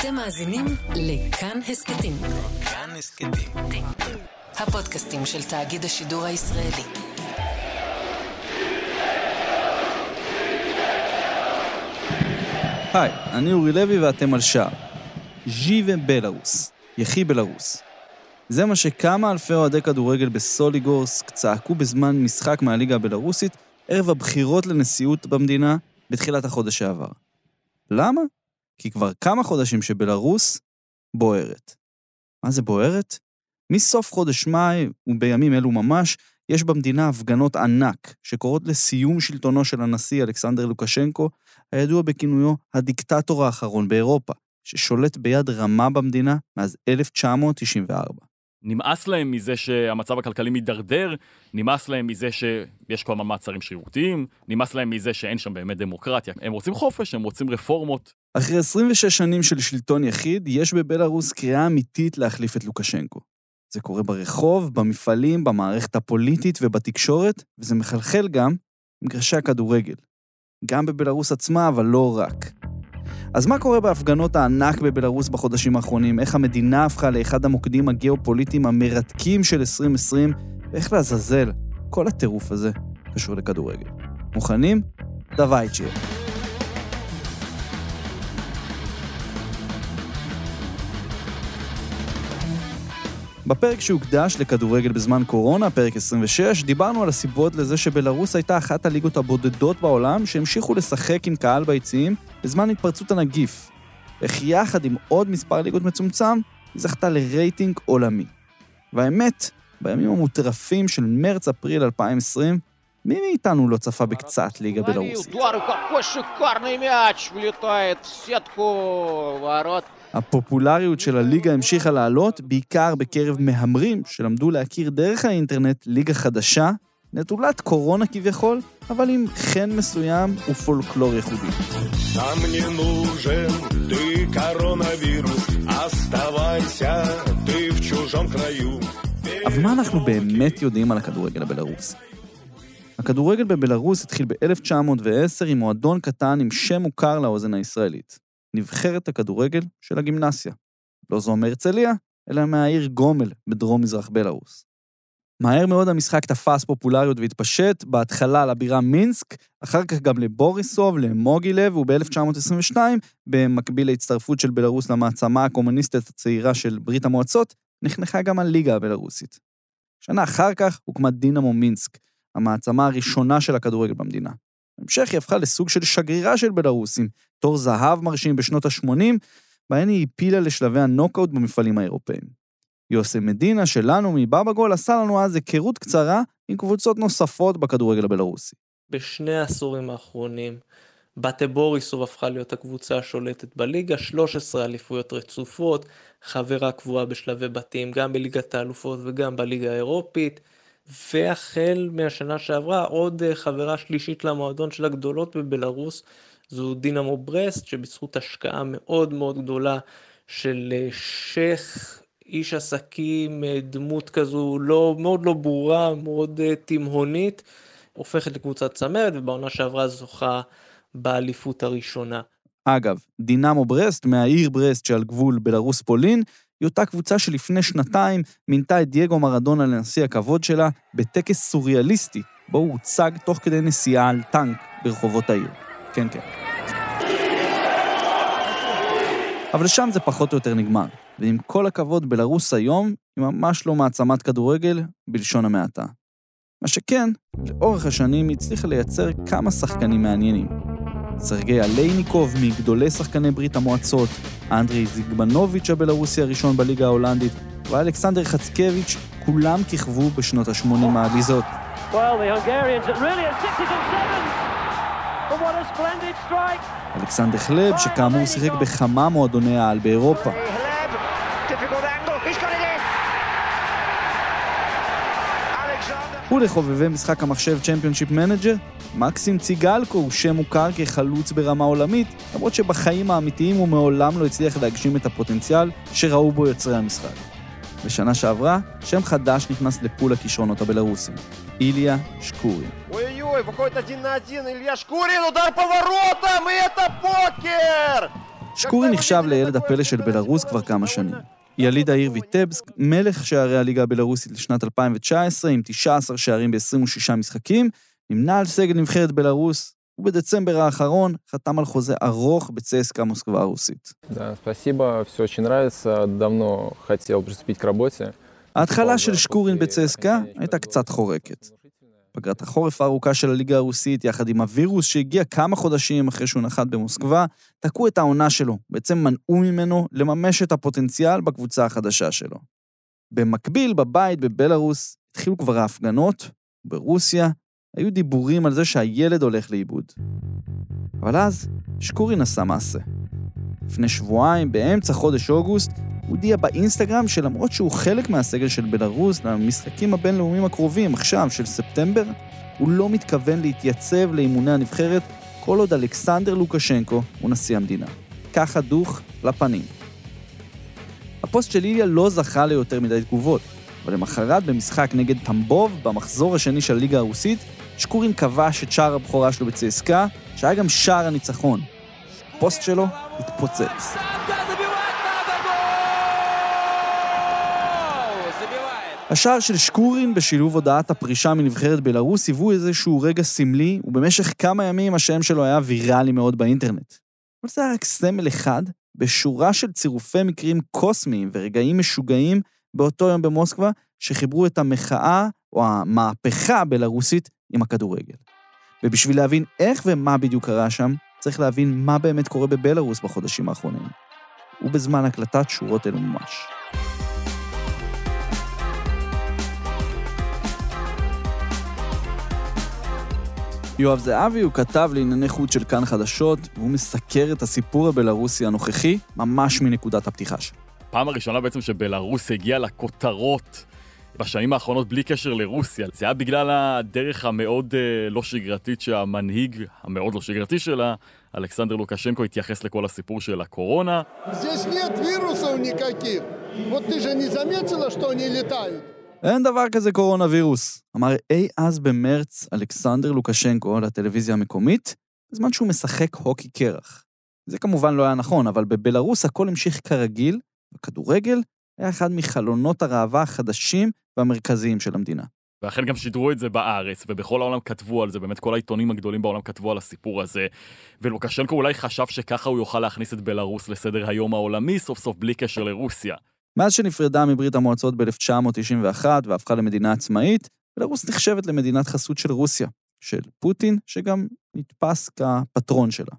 אתם מאזינים לכאן הסכתים. כאן הסכתים. הפודקאסטים של תאגיד השידור הישראלי. היי, אני אורי לוי ואתם על שער. ז'יבה בלארוס, יחי בלארוס. זה מה שכמה אלפי אוהדי כדורגל בסוליגורסק צעקו בזמן משחק מהליגה הבלארוסית ערב הבחירות לנשיאות במדינה בתחילת החודש שעבר. למה? כי כבר כמה חודשים שבלארוס בוערת. מה זה בוערת? מסוף חודש מאי, ובימים אלו ממש, יש במדינה הפגנות ענק שקוראות לסיום שלטונו של הנשיא אלכסנדר לוקשנקו, הידוע בכינויו הדיקטטור האחרון באירופה, ששולט ביד רמה במדינה מאז 1994. נמאס להם מזה שהמצב הכלכלי מידרדר, נמאס להם מזה שיש כל הזמן מעצרים שרירותיים, נמאס להם מזה שאין שם באמת דמוקרטיה. הם רוצים חופש, הם רוצים רפורמות. אחרי 26 שנים של שלטון יחיד, יש בבלארוס קריאה אמיתית להחליף את לוקשנקו. זה קורה ברחוב, במפעלים, במערכת הפוליטית ובתקשורת, וזה מחלחל גם במגרשי הכדורגל. גם בבלארוס עצמה, אבל לא רק. אז מה קורה בהפגנות הענק בבלארוס בחודשים האחרונים? איך המדינה הפכה לאחד המוקדים הגיאופוליטיים המרתקים של 2020? ואיך לעזאזל כל הטירוף הזה קשור לכדורגל. מוכנים? דווייצ'יה. בפרק שהוקדש לכדורגל בזמן קורונה, פרק 26, דיברנו על הסיבות לזה שבלרוס הייתה אחת הליגות הבודדות בעולם שהמשיכו לשחק עם קהל ביציעים בזמן התפרצות הנגיף. איך יחד עם עוד מספר ליגות מצומצם, היא זכתה לרייטינג עולמי. והאמת, בימים המוטרפים של מרץ-אפריל 2020, מי מאיתנו לא צפה בקצת ליגה בלרוסית? הפופולריות של הליגה המשיכה לעלות, בעיקר בקרב מהמרים שלמדו להכיר דרך האינטרנט ליגה חדשה, נטולת קורונה כביכול, אבל עם חן מסוים ופולקלור ייחודי. אבל מה אנחנו באמת יודעים על הכדורגל הבלרוסי? הכדורגל בבלרוס התחיל ב-1910 עם מועדון קטן עם שם מוכר לאוזן הישראלית. נבחרת הכדורגל של הגימנסיה. לא זו מהרצליה, אלא מהעיר גומל בדרום-מזרח בלארוס. מהר מאוד המשחק תפס פופולריות והתפשט, בהתחלה לבירה מינסק, אחר כך גם לבוריסוב, למוגילב, וב-1922, במקביל להצטרפות של בלארוס למעצמה הקומוניסטית הצעירה של ברית המועצות, נחנכה גם הליגה הבלארוסית. שנה אחר כך הוקמה דינמו מינסק, המעצמה הראשונה של הכדורגל במדינה. בהמשך היא הפכה לסוג של שגרירה של בלארוס, עם תור זהב מרשים בשנות ה-80, בהן היא הפילה לשלבי הנוקאוט במפעלים האירופאים. יוסי מדינה שלנו מבבא גול עשה לנו אז היכרות קצרה עם קבוצות נוספות בכדורגל הבלארוסי. בשני העשורים האחרונים, בתה בוריסוב הפכה להיות הקבוצה השולטת בליגה, 13 אליפויות רצופות, חברה קבועה בשלבי בתים גם בליגת האלופות וגם בליגה האירופית. והחל מהשנה שעברה עוד אה, חברה שלישית למועדון של הגדולות בבלארוס זו דינמו ברסט שבזכות השקעה מאוד מאוד גדולה של אה, שייח איש עסקים אה, דמות כזו לא מאוד לא ברורה מאוד תימהונית הופכת לקבוצת צמרת ובעונה שעברה זוכה באליפות הראשונה. אגב, דינמו ברסט מהעיר ברסט שעל גבול בלרוס פולין היא אותה קבוצה שלפני שנתיים מינתה את דייגו מרדונה לנשיא הכבוד שלה בטקס סוריאליסטי, בו הוא הוצג תוך כדי נסיעה על טנק ברחובות העיר. כן, כן. אבל שם זה פחות או יותר נגמר, ועם כל הכבוד, בלרוס היום היא ממש לא מעצמת כדורגל, בלשון המעטה. מה שכן, לאורך השנים היא הצליחה לייצר כמה שחקנים מעניינים. סרגי אליימיקוב מגדולי שחקני ברית המועצות, אנדרי זיגבנוביץ' הבלרוסי הראשון בליגה ההולנדית, ואלכסנדר חצקביץ', כולם כיכבו בשנות ה-80 העליזות. אלכסנדר חלב, שכאמור שיחק בכמה מועדוני העל באירופה. ולחובבי משחק המחשב Championship Manager, מקסים ציגלקו הוא שם מוכר כחלוץ ברמה עולמית, למרות שבחיים האמיתיים הוא מעולם לא הצליח להגשים את הפוטנציאל שראו בו יוצרי המשחק. בשנה שעברה, שם חדש נכנס לפול הכישרונות הבלרוסים, איליה שקורין. שקורין נחשב לילד הפלא של בלרוס כבר כמה שנים. יליד העיר ויטבסק, מלך שערי הליגה הבלרוסית לשנת 2019, עם 19 שערים ב-26 משחקים, נמנה על סגל נבחרת בלרוס, ובדצמבר האחרון חתם על חוזה ארוך בצסקה מוסקבה הרוסית. ההתחלה של שקורין בצסקה הייתה קצת חורקת. פגרת החורף הארוכה של הליגה הרוסית, יחד עם הווירוס שהגיע כמה חודשים אחרי שהוא נחת במוסקבה, תקעו את העונה שלו, בעצם מנעו ממנו לממש את הפוטנציאל בקבוצה החדשה שלו. במקביל, בבית בבלארוס, התחילו כבר ההפגנות, ברוסיה היו דיבורים על זה שהילד הולך לאיבוד. אבל אז, שקורין עשה מעשה. לפני שבועיים, באמצע חודש אוגוסט, הודיע באינסטגרם שלמרות שהוא חלק מהסגל של בלרוס למשחקים הבינלאומיים הקרובים, עכשיו, של ספטמבר, הוא לא מתכוון להתייצב לאימוני הנבחרת כל עוד אלכסנדר לוקשנקו הוא נשיא המדינה. ככה דוך לפנים. הפוסט של איליה לא זכה ליותר מדי תגובות, אבל למחרת במשחק נגד טמבוב, במחזור השני של הליגה הרוסית, שקורין כבש את שער הבכורה שלו בצסקה, שהיה גם שער הניצחון. הפוסט שלו התפוצץ. השער של שקורין בשילוב הודעת הפרישה מנבחרת בלרוס היוו איזשהו רגע סמלי, ובמשך כמה ימים השם שלו היה ויראלי מאוד באינטרנט. אבל זה היה רק סמל אחד בשורה של צירופי מקרים קוסמיים ורגעים משוגעים באותו יום במוסקבה, שחיברו את המחאה או המהפכה הבלרוסית עם הכדורגל. ובשביל להבין איך ומה בדיוק קרה שם, צריך להבין מה באמת קורה בבלרוס בחודשים האחרונים. ובזמן הקלטת שורות אלו ממש. יואב זהבי הוא כתב לענייני חוץ של כאן חדשות, והוא מסקר את הסיפור הבלארוסי הנוכחי ממש מנקודת הפתיחה שלו. פעם הראשונה בעצם שבלארוס הגיעה לכותרות בשנים האחרונות בלי קשר לרוסיה. זה היה בגלל הדרך המאוד uh, לא שגרתית שהמנהיג המאוד לא שגרתי שלה, אלכסנדר לוקשנקו, התייחס לכל הסיפור של הקורונה. אין דבר כזה קורונה וירוס, אמר אי אז במרץ אלכסנדר לוקשנקו לטלוויזיה המקומית, בזמן שהוא משחק הוקי קרח. זה כמובן לא היה נכון, אבל בבלארוס הכל המשיך כרגיל, וכדורגל היה אחד מחלונות הראווה החדשים והמרכזיים של המדינה. ואכן גם שידרו את זה בארץ, ובכל העולם כתבו על זה, באמת כל העיתונים הגדולים בעולם כתבו על הסיפור הזה. ולוקשנקו אולי חשב שככה הוא יוכל להכניס את בלארוס לסדר היום העולמי סוף סוף בלי קשר לרוסיה. מאז שנפרדה מברית המועצות ב-1991 והפכה למדינה עצמאית, בלרוס נחשבת למדינת חסות של רוסיה, של פוטין, שגם נתפס כפטרון שלה.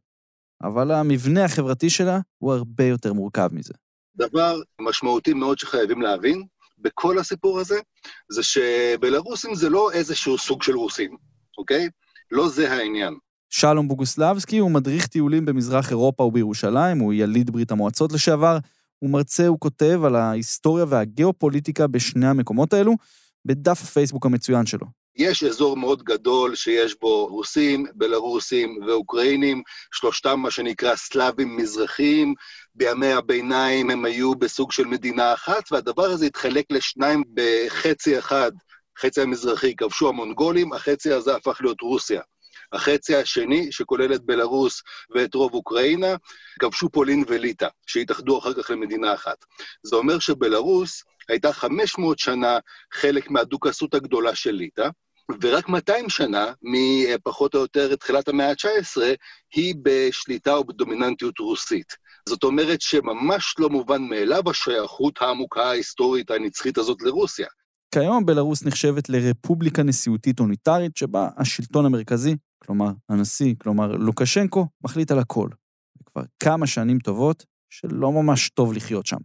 אבל המבנה החברתי שלה הוא הרבה יותר מורכב מזה. דבר משמעותי מאוד שחייבים להבין בכל הסיפור הזה, זה שבלרוסים זה לא איזשהו סוג של רוסים, אוקיי? לא זה העניין. שלום בוגוסלבסקי הוא מדריך טיולים במזרח אירופה ובירושלים, הוא יליד ברית המועצות לשעבר, הוא מרצה, הוא כותב על ההיסטוריה והגיאופוליטיקה בשני המקומות האלו, בדף הפייסבוק המצוין שלו. יש אזור מאוד גדול שיש בו רוסים, בלרוסים ואוקראינים, שלושתם מה שנקרא סלאבים מזרחיים. בימי הביניים הם היו בסוג של מדינה אחת, והדבר הזה התחלק לשניים בחצי אחד. חצי המזרחי כבשו המונגולים, החצי הזה הפך להיות רוסיה. החצי השני, שכולל את בלרוס ואת רוב אוקראינה, כבשו פולין וליטא, שהתאחדו אחר כך למדינה אחת. זה אומר שבלרוס הייתה 500 שנה חלק מהדוכסות הגדולה של ליטא, ורק 200 שנה, מפחות או יותר תחילת המאה ה-19, היא בשליטה או בדומיננטיות רוסית. זאת אומרת שממש לא מובן מאליו השייכות העמוקה ההיסטורית הנצחית הזאת לרוסיה. כיום בלרוס נחשבת לרפובליקה נשיאותית אוניטרית, שבה השלטון המרכזי, כלומר הנשיא, כלומר לוקשנקו, מחליט על הכל. כבר כמה שנים טובות שלא ממש טוב לחיות שם.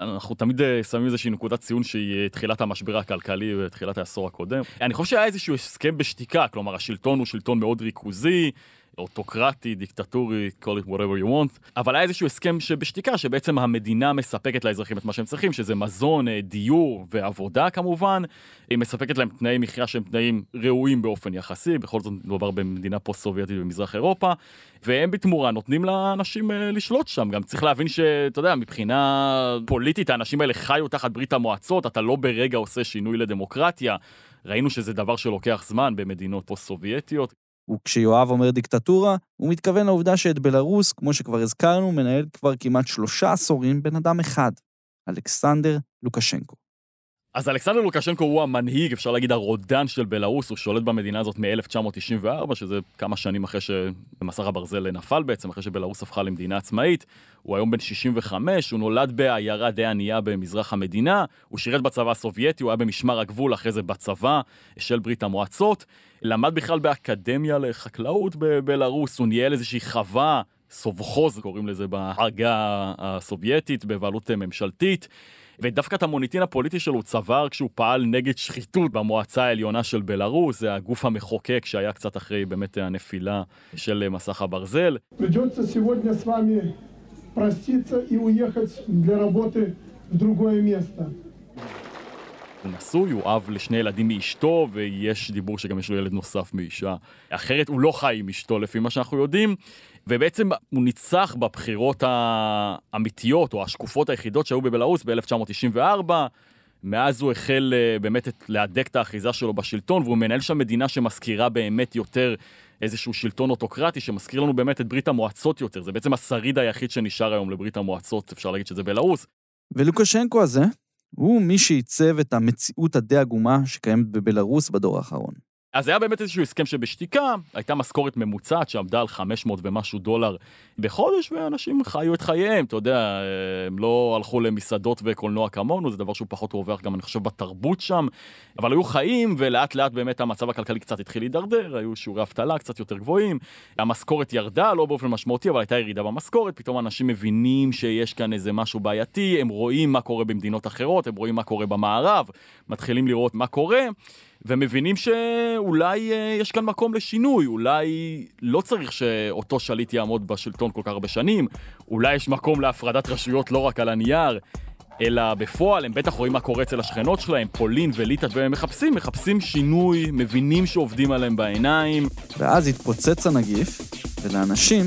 אנחנו תמיד אה, שמים איזושהי נקודת ציון שהיא אה, תחילת המשבר הכלכלי ותחילת העשור הקודם. אני חושב שהיה איזשהו הסכם בשתיקה, כלומר השלטון הוא שלטון מאוד ריכוזי, אוטוקרטי, דיקטטורי, call it whatever you want, אבל היה איזשהו הסכם שבשתיקה, שבעצם המדינה מספקת לאזרחים את מה שהם צריכים, שזה מזון, אה, דיור ועבודה כמובן. היא מספקת להם תנאי מחיה שהם תנאים ראויים באופן יחסי, בכל זאת מדובר במדינה פוסט-סובייטית במזרח אירופה, והם בתמורה נותנים לאנשים אה, לשלוט שם. גם צריך להבין שאתה יודע, מבחינה פוליטית האנשים האלה חיו תחת ברית המועצות, אתה לא ברגע עושה שינוי לדמוקרטיה. ראינו שזה דבר שלוקח זמן במדינות פוסט-סובייטיות. וכשיואב אומר דיקטטורה, הוא מתכוון לעובדה שאת בלארוס, כמו שכבר הזכרנו, מנהל כבר כמעט שלושה עשורים בן אדם אחד, אלכסנדר לוקשנקו. אז אלכסנדר לוקשנקו הוא המנהיג, אפשר להגיד הרודן של בלארוס, הוא שולט במדינה הזאת מ-1994, שזה כמה שנים אחרי שמסך הברזל נפל בעצם, אחרי שבלארוס הפכה למדינה עצמאית. הוא היום בן 65, הוא נולד בעיירה די ענייה במזרח המדינה, הוא שירת בצבא הסובייטי, הוא היה במשמר הגבול, אחרי זה בצבא של ברית המועצות. למד בכלל באקדמיה לחקלאות בבלארוס, הוא ניהל איזושהי חווה, סובחוז קוראים לזה בעגה הסובייטית, בבעלות ממשלתית. ודווקא את המוניטין הפוליטי שלו צבר כשהוא פעל נגד שחיתות במועצה העליונה של בלארוס, זה הגוף המחוקק שהיה קצת אחרי באמת הנפילה של מסך הברזל. הוא נשוי, הוא אב לשני ילדים מאשתו, ויש דיבור שגם יש לו ילד נוסף מאישה. אחרת הוא לא חי עם אשתו לפי מה שאנחנו יודעים, ובעצם הוא ניצח בבחירות האמיתיות או השקופות היחידות שהיו בבלארוס ב-1994. מאז הוא החל אה, באמת להדק את האחיזה שלו בשלטון, והוא מנהל שם מדינה שמזכירה באמת יותר איזשהו שלטון אוטוקרטי, שמזכיר לנו באמת את ברית המועצות יותר. זה בעצם השריד היחיד שנשאר היום לברית המועצות, אפשר להגיד שזה בלארוס. ולוקשנקו הזה, הוא מי שעיצב את המציאות הדי עגומה שקיימת בבלארוס בדור האחרון. אז היה באמת איזשהו הסכם שבשתיקה, הייתה משכורת ממוצעת שעמדה על 500 ומשהו דולר בחודש, ואנשים חיו את חייהם, אתה יודע, הם לא הלכו למסעדות וקולנוע כמונו, זה דבר שהוא פחות רווח גם, אני חושב, בתרבות שם, אבל היו חיים, ולאט לאט באמת המצב הכלכלי קצת התחיל להידרדר, היו שיעורי אבטלה קצת יותר גבוהים, המשכורת ירדה, לא באופן משמעותי, אבל הייתה ירידה במשכורת, פתאום אנשים מבינים שיש כאן איזה משהו בעייתי, הם רואים מה קורה במדינות אחרות, הם רואים מה קורה במערב, מתחילים לראות מה קורה. ומבינים שאולי אה, יש כאן מקום לשינוי, אולי לא צריך שאותו שליט יעמוד בשלטון כל כך הרבה שנים, אולי יש מקום להפרדת רשויות לא רק על הנייר, אלא בפועל הם בטח רואים מה קורה אצל השכנות שלהם, פולין וליטא, והם מחפשים, מחפשים שינוי, מבינים שעובדים עליהם בעיניים. ואז התפוצץ הנגיף, ולאנשים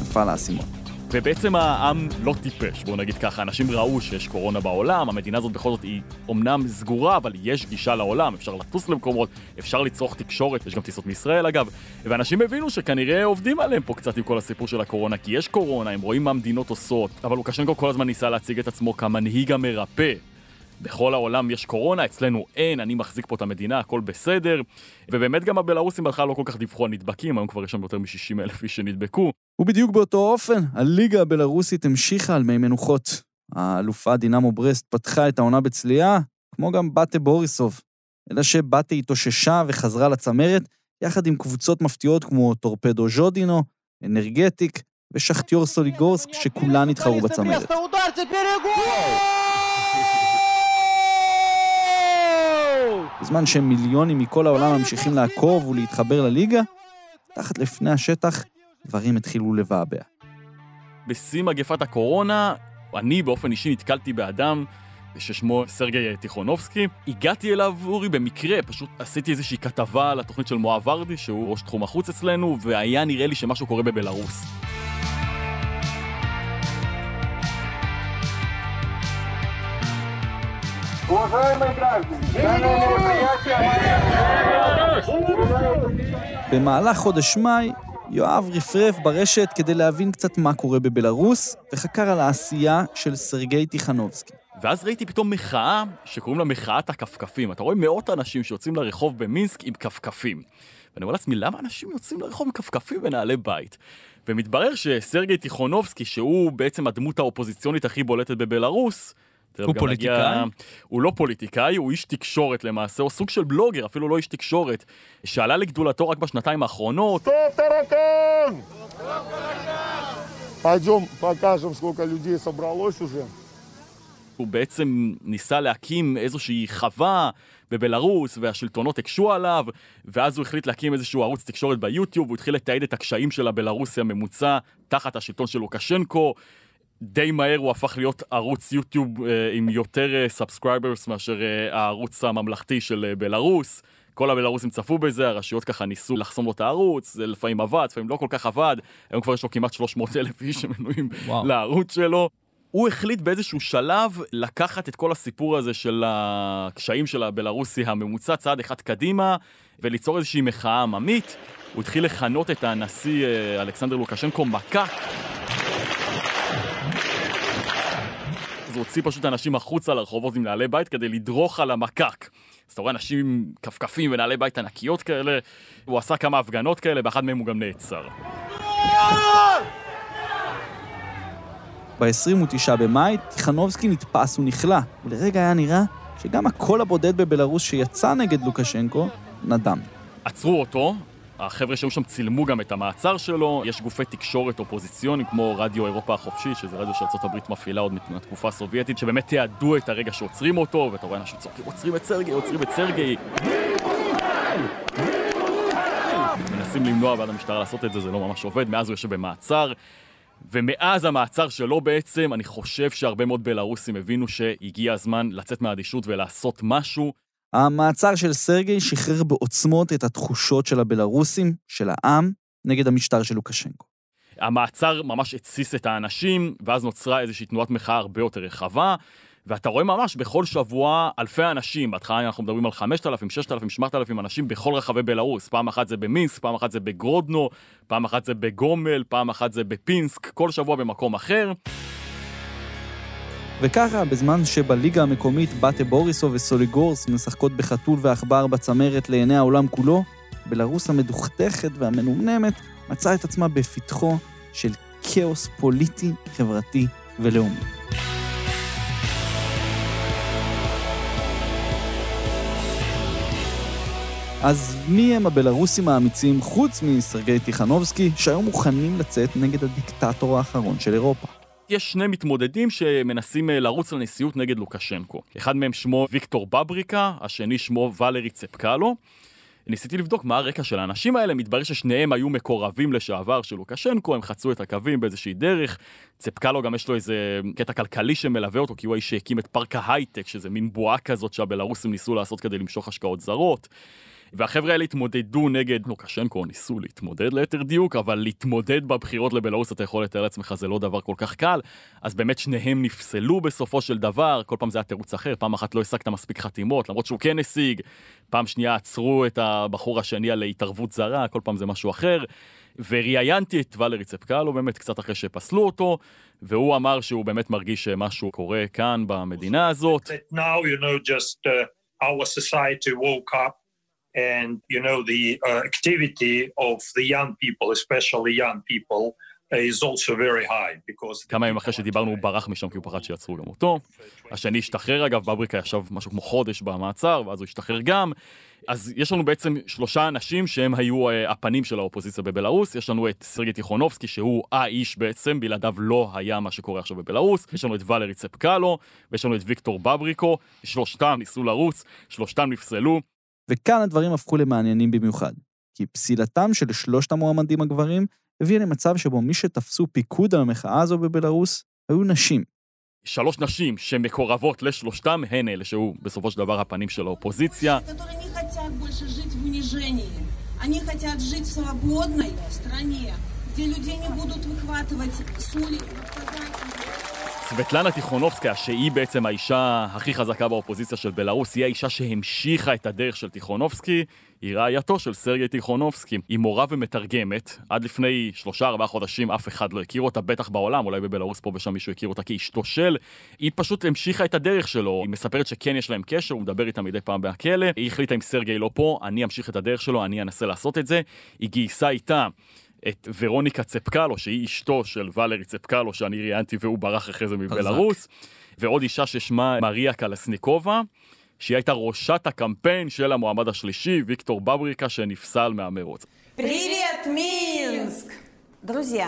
נפל האסימון. ובעצם העם לא טיפש, בואו נגיד ככה, אנשים ראו שיש קורונה בעולם, המדינה הזאת בכל זאת היא אומנם סגורה, אבל יש גישה לעולם, אפשר לטוס למקומות, אפשר לצרוך תקשורת, יש גם טיסות מישראל אגב, ואנשים הבינו שכנראה עובדים עליהם פה קצת עם כל הסיפור של הקורונה, כי יש קורונה, הם רואים מה המדינות עושות, אבל לוקשנקו כל הזמן ניסה להציג את עצמו כמנהיג המרפא. בכל העולם יש קורונה, אצלנו אין, אני מחזיק פה את המדינה, הכל בסדר. ובאמת גם הבלארוסים בהתחלה לא כל כך דיווחו על נדבקים, היום כבר יש שם יותר מ-60 אלף איש שנדבקו. ובדיוק באותו אופן, הליגה הבלארוסית המשיכה על מי מנוחות. האלופה דינמו ברסט פתחה את העונה בצליעה, כמו גם באטה בוריסוב. אלא שבאטה התאוששה וחזרה לצמרת, יחד עם קבוצות מפתיעות כמו טורפדו ז'ודינו, אנרגטיק ושחטיור סוליגורסק, שכולן התחרו בצמרת. בזמן שמיליונים מכל העולם ממשיכים לעקוב ולהתחבר לליגה, תחת לפני השטח דברים התחילו לבעבע. בשיא מגפת הקורונה, אני באופן אישי נתקלתי באדם ששמו סרגי טיכונובסקי. הגעתי אליו, אורי, במקרה, פשוט עשיתי איזושהי כתבה על התוכנית של מואב ורדי, שהוא ראש תחום החוץ אצלנו, והיה נראה לי שמשהו קורה בבלארוס. במהלך חודש מאי, יואב רפרף ברשת כדי להבין קצת מה קורה בבלארוס, וחקר על העשייה של סרגי טיכנובסקי. ואז ראיתי פתאום מחאה שקוראים לה מחאת הכפכפים. אתה רואה מאות אנשים שיוצאים לרחוב במינסק עם כפכפים. ואני אומר לעצמי, למה אנשים יוצאים לרחוב עם כפכפים ונעלי בית? ומתברר שסרגי טיכונובסקי, שהוא בעצם הדמות האופוזיציונית הכי בולטת בבלארוס, הוא פוליטיקאי? הגיע... הוא לא פוליטיקאי, הוא איש תקשורת למעשה, הוא סוג של בלוגר, אפילו לא איש תקשורת, שעלה לגדולתו רק בשנתיים האחרונות. סטופ טרקן! פיידום, покажем, сколько людей собралось уже. הוא בעצם ניסה להקים איזושהי חווה בבלארוס, והשלטונות הקשו עליו, ואז הוא החליט להקים איזשהו ערוץ תקשורת ביוטיוב, הוא התחיל לתעד את הקשיים של הבלארוסי הממוצע תחת השלטון של לוקשנקו. די מהר הוא הפך להיות ערוץ יוטיוב אה, עם יותר subscribers אה, מאשר אה, הערוץ הממלכתי של אה, בלארוס. כל הבלארוסים צפו בזה, הרשויות ככה ניסו לחסום לו את הערוץ, זה לפעמים עבד, לפעמים לא כל כך עבד, היום כבר יש לו כמעט 300 אלף איש שמנויים לערוץ שלו. הוא החליט באיזשהו שלב לקחת את כל הסיפור הזה של הקשיים של הבלארוסי הממוצע צעד אחד קדימה וליצור איזושהי מחאה עממית. הוא התחיל לכנות את הנשיא אלכסנדר לוקשנקו מקק. אז הוא הוציא פשוט אנשים החוצה לרחובות עם נעלי בית כדי לדרוך על המקק. אז אתה רואה אנשים עם כפכפים ונעלי בית ענקיות כאלה, הוא עשה כמה הפגנות כאלה, באחד מהם הוא גם נעצר. ב-29 במאי, טיכנובסקי נתפס ונכלא, ולרגע היה נראה שגם הקול הבודד בבלארוס שיצא נגד לוקשנקו, נדם. עצרו אותו, החבר'ה שהיו שם צילמו גם את המעצר שלו, יש גופי תקשורת אופוזיציוניים כמו רדיו אירופה החופשי, שזה רדיו שארה"ב מפעילה עוד מהתקופה הסובייטית, שבאמת תיעדו את הרגע שעוצרים אותו, ואתה רואה אנשים צועקים, עוצרים את סרגי, עוצרים את סרגי. מנסים למנוע בעד המשטרה לעשות את זה, זה לא ממש עובד, מאז הוא יושב במעצר. ומאז המעצר שלו בעצם, אני חושב שהרבה מאוד בלרוסים הבינו שהגיע הזמן לצאת מהאדישות ולעשות משהו. המעצר של סרגי שחרר בעוצמות את התחושות של הבלרוסים, של העם, נגד המשטר של לוקשנקו. המעצר ממש התסיס את האנשים, ואז נוצרה איזושהי תנועת מחאה הרבה יותר רחבה, ואתה רואה ממש בכל שבוע אלפי אנשים, בהתחלה אנחנו מדברים על 5,000, 6,000, 7,000 אנשים בכל רחבי בלרוס, פעם אחת זה במינסק, פעם אחת זה בגרודנו, פעם אחת זה בגומל, פעם אחת זה בפינסק, כל שבוע במקום אחר. וככה, בזמן שבליגה המקומית באטה בוריסו וסוליגורס משחקות בחתול ועכבר בצמרת לעיני העולם כולו, בלרוס המדוכדכת והמנומנמת מצאה את עצמה בפתחו של כאוס פוליטי, חברתי ולאומי. אז מי הם הבלרוסים האמיצים חוץ מסרגי טיכנובסקי, שהיו מוכנים לצאת נגד הדיקטטור האחרון של אירופה? יש שני מתמודדים שמנסים אה, לרוץ לנשיאות נגד לוקשנקו. אחד מהם שמו ויקטור בבריקה, השני שמו ולרי צפקלו. ניסיתי לבדוק מה הרקע של האנשים האלה, מתברר ששניהם היו מקורבים לשעבר של לוקשנקו, הם חצו את הקווים באיזושהי דרך. צפקלו גם יש לו איזה קטע כלכלי שמלווה אותו, כי הוא האיש שהקים את פארק ההייטק, שזה מין בועה כזאת שהבלרוסים ניסו לעשות כדי למשוך השקעות זרות. והחבר'ה האלה התמודדו נגד לוקשנקו, ניסו להתמודד ליתר דיוק, אבל להתמודד בבחירות לבלארוס אתה יכול לתאר לעצמך זה לא דבר כל כך קל, אז באמת שניהם נפסלו בסופו של דבר, כל פעם זה היה תירוץ אחר, פעם אחת לא השגת מספיק חתימות, למרות שהוא כן השיג, פעם שנייה עצרו את הבחור השני על התערבות זרה, כל פעם זה משהו אחר. וראיינתי את ולרי צפקלו באמת קצת אחרי שפסלו אותו, והוא אמר שהוא באמת מרגיש שמשהו קורה כאן במדינה הזאת. Now, you know, just, uh, our society woke up and you know the uh, activity of the young people, especially young people, is also very high because... כמה ימים אחרי שדיברנו הוא ברח משם כי הוא פחד שיעצרו גם אותו. השני השתחרר אגב, בבריקה ישב משהו כמו חודש במעצר, ואז הוא השתחרר גם. אז יש לנו בעצם שלושה אנשים שהם היו uh, הפנים של האופוזיציה בבלארוס. יש לנו את סרגי טיכונובסקי שהוא האיש בעצם, בלעדיו לא היה מה שקורה עכשיו בבלארוס. יש לנו את ולרי צפקלו, ויש לנו את ויקטור בבריקו. שלושתם ניסו לרוץ, שלושתם נפסלו. וכאן הדברים הפכו למעניינים במיוחד, כי פסילתם של שלושת המועמדים הגברים הביאה למצב שבו מי שתפסו פיקוד על המחאה הזו בבלארוס היו נשים. שלוש נשים שמקורבות לשלושתם הן אלה שהיו בסופו של דבר הפנים של האופוזיציה. где людей не будут выхватывать с улиц, סבטלנה טיכונובסקיה, שהיא בעצם האישה הכי חזקה באופוזיציה של בלארוס, היא האישה שהמשיכה את הדרך של טיכונובסקי, היא רעייתו של סרגי טיכונובסקי. היא מורה ומתרגמת, עד לפני שלושה ארבעה חודשים אף אחד לא הכיר אותה, בטח בעולם, אולי בבלארוס פה ושם מישהו הכיר אותה כאשתו של. היא פשוט המשיכה את הדרך שלו, היא מספרת שכן יש להם קשר, הוא מדבר איתה מדי פעם בכלא, היא החליטה אם סרגי לא פה, אני אמשיך את הדרך שלו, אני אנסה לעשות את זה. היא גייסה איתה את ורוניקה צפקלו, שהיא אשתו של ולרי צפקלו, שאני ראיינתי והוא ברח אחרי זה מבלארוס, ועוד אישה ששמה מריה קלסניקובה, שהיא הייתה ראשת הקמפיין של המועמד השלישי, ויקטור בבריקה, שנפסל מהמרוץ. Привет, Минск! Друзья,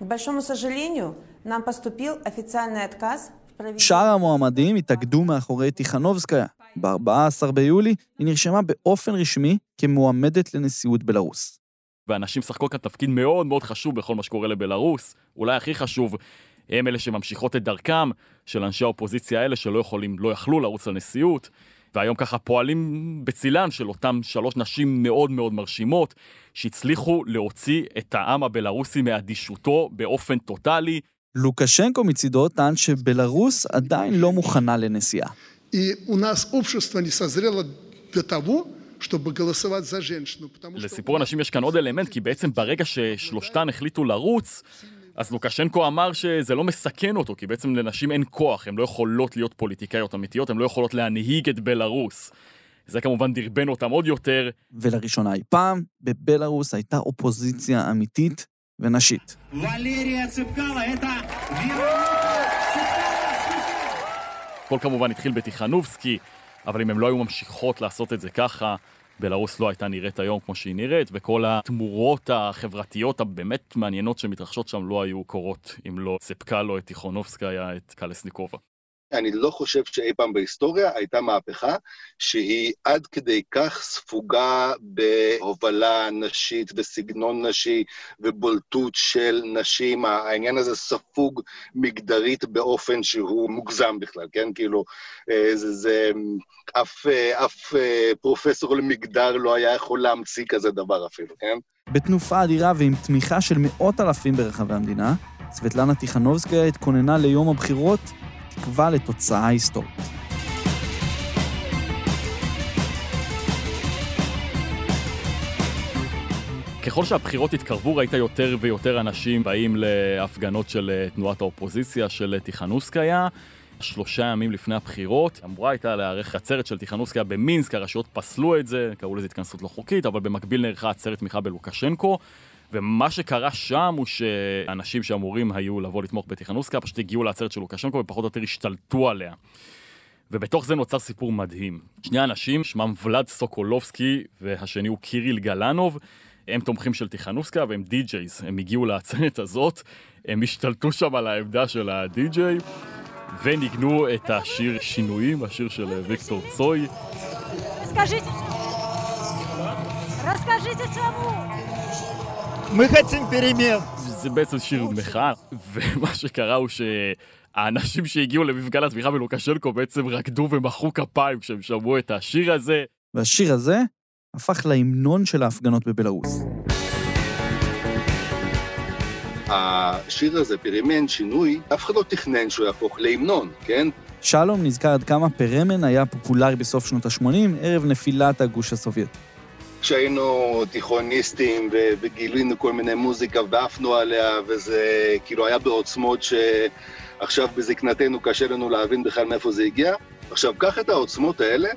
к большому сожалению, нам поступил официальный отказ שאר המועמדים התאגדו מאחורי טיכנובסקיה. ב-14 ביולי היא נרשמה באופן רשמי כמועמדת לנשיאות בלרוס. ואנשים משחקות כאן תפקיד מאוד מאוד חשוב בכל מה שקורה לבלארוס, אולי הכי חשוב, הם אלה שממשיכות את דרכם של אנשי האופוזיציה האלה שלא יכולים, לא יכלו לרוץ לנשיאות, והיום ככה פועלים בצילן של אותם שלוש נשים מאוד מאוד מרשימות, שהצליחו להוציא את העם הבלארוסי מאדישותו באופן טוטאלי. לוקשנקו מצידו טען שבלרוס עדיין לא מוכנה לנסיעה. И у нас общество не созрело для того, לסיפור הנשים יש כאן עוד אלמנט, כי בעצם ברגע ששלושתן החליטו לרוץ, אז לוקשנקו אמר שזה לא מסכן אותו, כי בעצם לנשים אין כוח, הן לא יכולות להיות פוליטיקאיות אמיתיות, הן לא יכולות להנהיג את בלארוס. זה כמובן דרבן אותם עוד יותר. ולראשונה אי פעם, בבלארוס הייתה אופוזיציה אמיתית ונשית. הכל כמובן התחיל בתיכנובסקי, אבל אם הן לא היו ממשיכות לעשות את זה ככה, בלרוס לא הייתה נראית היום כמו שהיא נראית, וכל התמורות החברתיות הבאמת מעניינות שמתרחשות שם לא היו קורות אם לא סיפקה לו את טיכונובסקיה, את קלסניקובה. אני לא חושב שאי פעם בהיסטוריה הייתה מהפכה שהיא עד כדי כך ספוגה בהובלה נשית וסגנון נשי ובולטות של נשים. העניין הזה ספוג מגדרית באופן שהוא מוגזם בכלל, כן? כאילו, אה, זה, זה אף, אה, אף אה, פרופסור למגדר לא היה יכול להמציא כזה דבר אפילו, כן? בתנופה אדירה ועם תמיכה של מאות אלפים ברחבי המדינה, סבטלנה טיכנובסקיה התכוננה ליום הבחירות תקווה לתוצאה היסטורית. ככל שהבחירות התקרבו, ראית יותר ויותר אנשים באים להפגנות של אה, תנועת האופוזיציה של טיכנוסקיה. שלושה ימים לפני הבחירות, אמורה הייתה להיערך עצרת של טיכנוסקיה במינסק, הרשויות פסלו את זה, קראו לזה התכנסות לא חוקית, אבל במקביל נערכה עצרת תמיכה בלוקשנקו. ומה שקרה שם הוא שאנשים שאמורים היו לבוא לתמוך בטיכנוסקה פשוט הגיעו לעצרת של לוקשנקו ופחות או יותר השתלטו עליה. ובתוך זה נוצר סיפור מדהים. שני אנשים, שמם ולד סוקולובסקי והשני הוא קיריל גלנוב, הם תומכים של טיכנוסקה והם די-ג'ייז. הם הגיעו לעצרת הזאת, הם השתלטו שם על העמדה של הדי-ג'יי וניגנו את השיר שינויים, השיר של ויקטור צוי. Расскажите, расскажите чему? Мы хотим перемен. זה בעצם שיר מחאה, ומה שקרה הוא שהאנשים שהגיעו למפגן התמיכה בלוקשנקו בעצם רקדו ומחאו כפיים כשהם שמעו את השיר הזה. והשיר הזה הפך להמנון של ההפגנות בבלארוס. השיר הזה, פרימן, שינוי, אף אחד לא תכנן שהוא יהפוך להמנון, כן? שלום נזכר עד כמה פרמן היה פופולרי בסוף שנות ה-80, ערב נפילת הגוש הסובייטי. כשהיינו תיכוניסטים וגילינו כל מיני מוזיקה ועפנו עליה, וזה כאילו היה בעוצמות שעכשיו בזקנתנו קשה לנו להבין בכלל מאיפה זה הגיע. עכשיו, קח את העוצמות האלה,